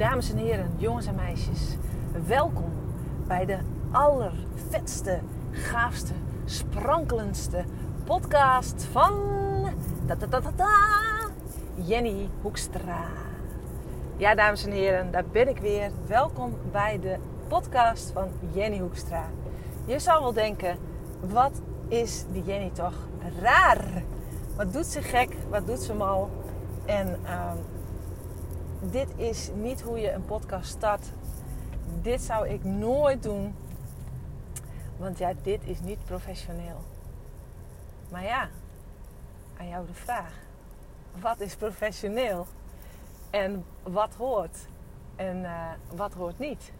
Dames en heren, jongens en meisjes, welkom bij de allervetste, gaafste, sprankelendste podcast van -ta -ta -ta -ta, Jenny Hoekstra. Ja, dames en heren, daar ben ik weer. Welkom bij de podcast van Jenny Hoekstra. Je zal wel denken, wat is die Jenny toch raar? Wat doet ze gek? Wat doet ze mal? En uh, dit is niet hoe je een podcast start. Dit zou ik nooit doen. Want ja, dit is niet professioneel. Maar ja, aan jou de vraag. Wat is professioneel? En wat hoort? En uh, wat hoort niet?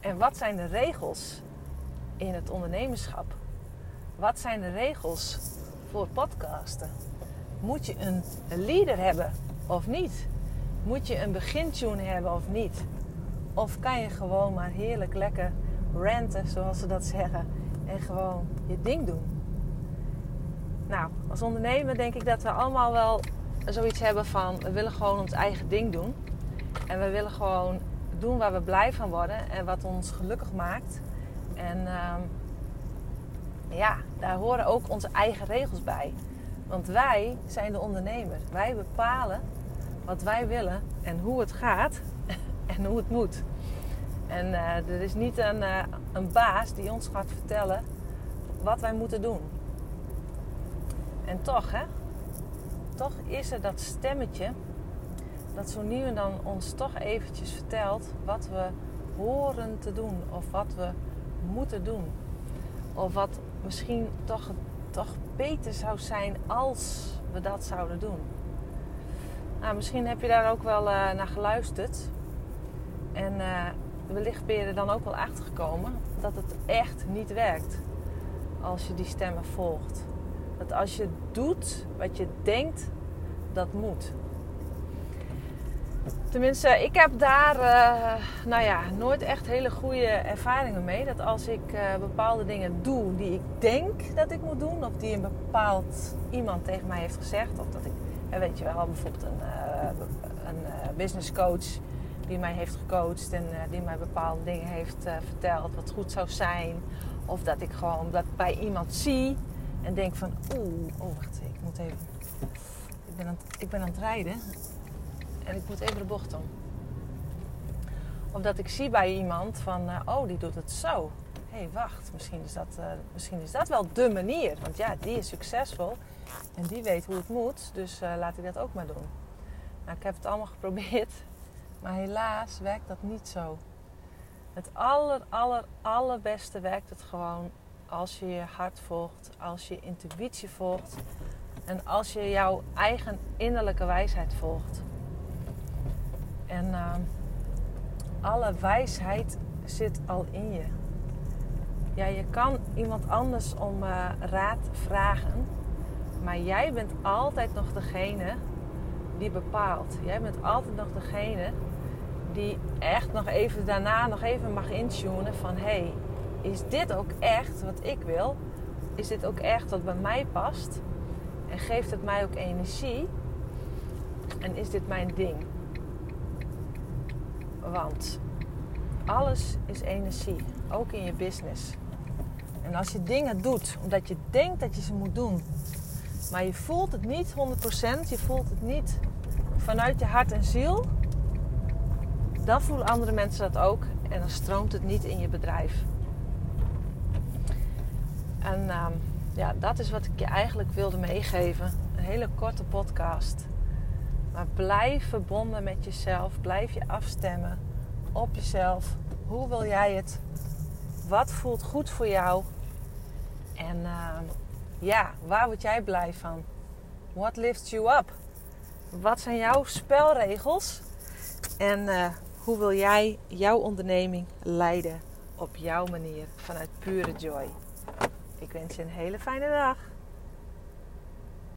En wat zijn de regels in het ondernemerschap? Wat zijn de regels voor podcasten? Moet je een leader hebben of niet? Moet je een begintune hebben of niet? Of kan je gewoon maar heerlijk lekker ranten, zoals ze dat zeggen, en gewoon je ding doen? Nou, als ondernemer denk ik dat we allemaal wel zoiets hebben van we willen gewoon ons eigen ding doen. En we willen gewoon doen waar we blij van worden en wat ons gelukkig maakt. En uh, ja, daar horen ook onze eigen regels bij. Want wij zijn de ondernemer. Wij bepalen wat wij willen en hoe het gaat en hoe het moet. En uh, er is niet een, uh, een baas die ons gaat vertellen wat wij moeten doen. En toch, hè, toch is er dat stemmetje dat zo nu en dan ons toch eventjes vertelt wat we horen te doen of wat we moeten doen. Of wat misschien toch, toch beter zou zijn als we dat zouden doen. Nou, misschien heb je daar ook wel uh, naar geluisterd. En uh, wellicht ben je er dan ook wel achter gekomen dat het echt niet werkt als je die stemmen volgt. Dat als je doet wat je denkt dat moet. Tenminste, ik heb daar uh, nou ja, nooit echt hele goede ervaringen mee. Dat als ik bepaalde dingen doe die ik denk dat ik moet doen, of die een bepaald iemand tegen mij heeft gezegd, of dat ik, weet je wel, bijvoorbeeld een, een business coach die mij heeft gecoacht en die mij bepaalde dingen heeft verteld wat goed zou zijn, of dat ik gewoon dat bij iemand zie en denk van, oeh, oh wacht, ik moet even, ik ben aan, ik ben aan het rijden en ik moet even de bocht om. Of dat ik zie bij iemand van, oh, die doet het zo. Hé, hey, wacht, misschien is, dat, misschien is dat wel de manier. Want ja, die is succesvol en die weet hoe het moet. Dus laat ik dat ook maar doen. Nou, ik heb het allemaal geprobeerd. Maar helaas werkt dat niet zo. Het aller, aller, allerbeste werkt het gewoon als je je hart volgt. Als je intuïtie volgt. En als je jouw eigen innerlijke wijsheid volgt. En uh, alle wijsheid zit al in je. Ja, je kan iemand anders om uh, raad vragen. Maar jij bent altijd nog degene die bepaalt. Jij bent altijd nog degene die echt nog even daarna nog even mag intunen van... hé, hey, is dit ook echt wat ik wil? Is dit ook echt wat bij mij past? En geeft het mij ook energie? En is dit mijn ding? Want alles is energie, ook in je business. En als je dingen doet omdat je denkt dat je ze moet doen, maar je voelt het niet 100%, je voelt het niet vanuit je hart en ziel, dan voelen andere mensen dat ook en dan stroomt het niet in je bedrijf. En uh, ja, dat is wat ik je eigenlijk wilde meegeven. Een hele korte podcast. Maar blijf verbonden met jezelf. Blijf je afstemmen op jezelf. Hoe wil jij het? Wat voelt goed voor jou? En uh, ja, waar word jij blij van? What lifts you up? Wat zijn jouw spelregels? En uh, hoe wil jij jouw onderneming leiden op jouw manier vanuit pure joy? Ik wens je een hele fijne dag.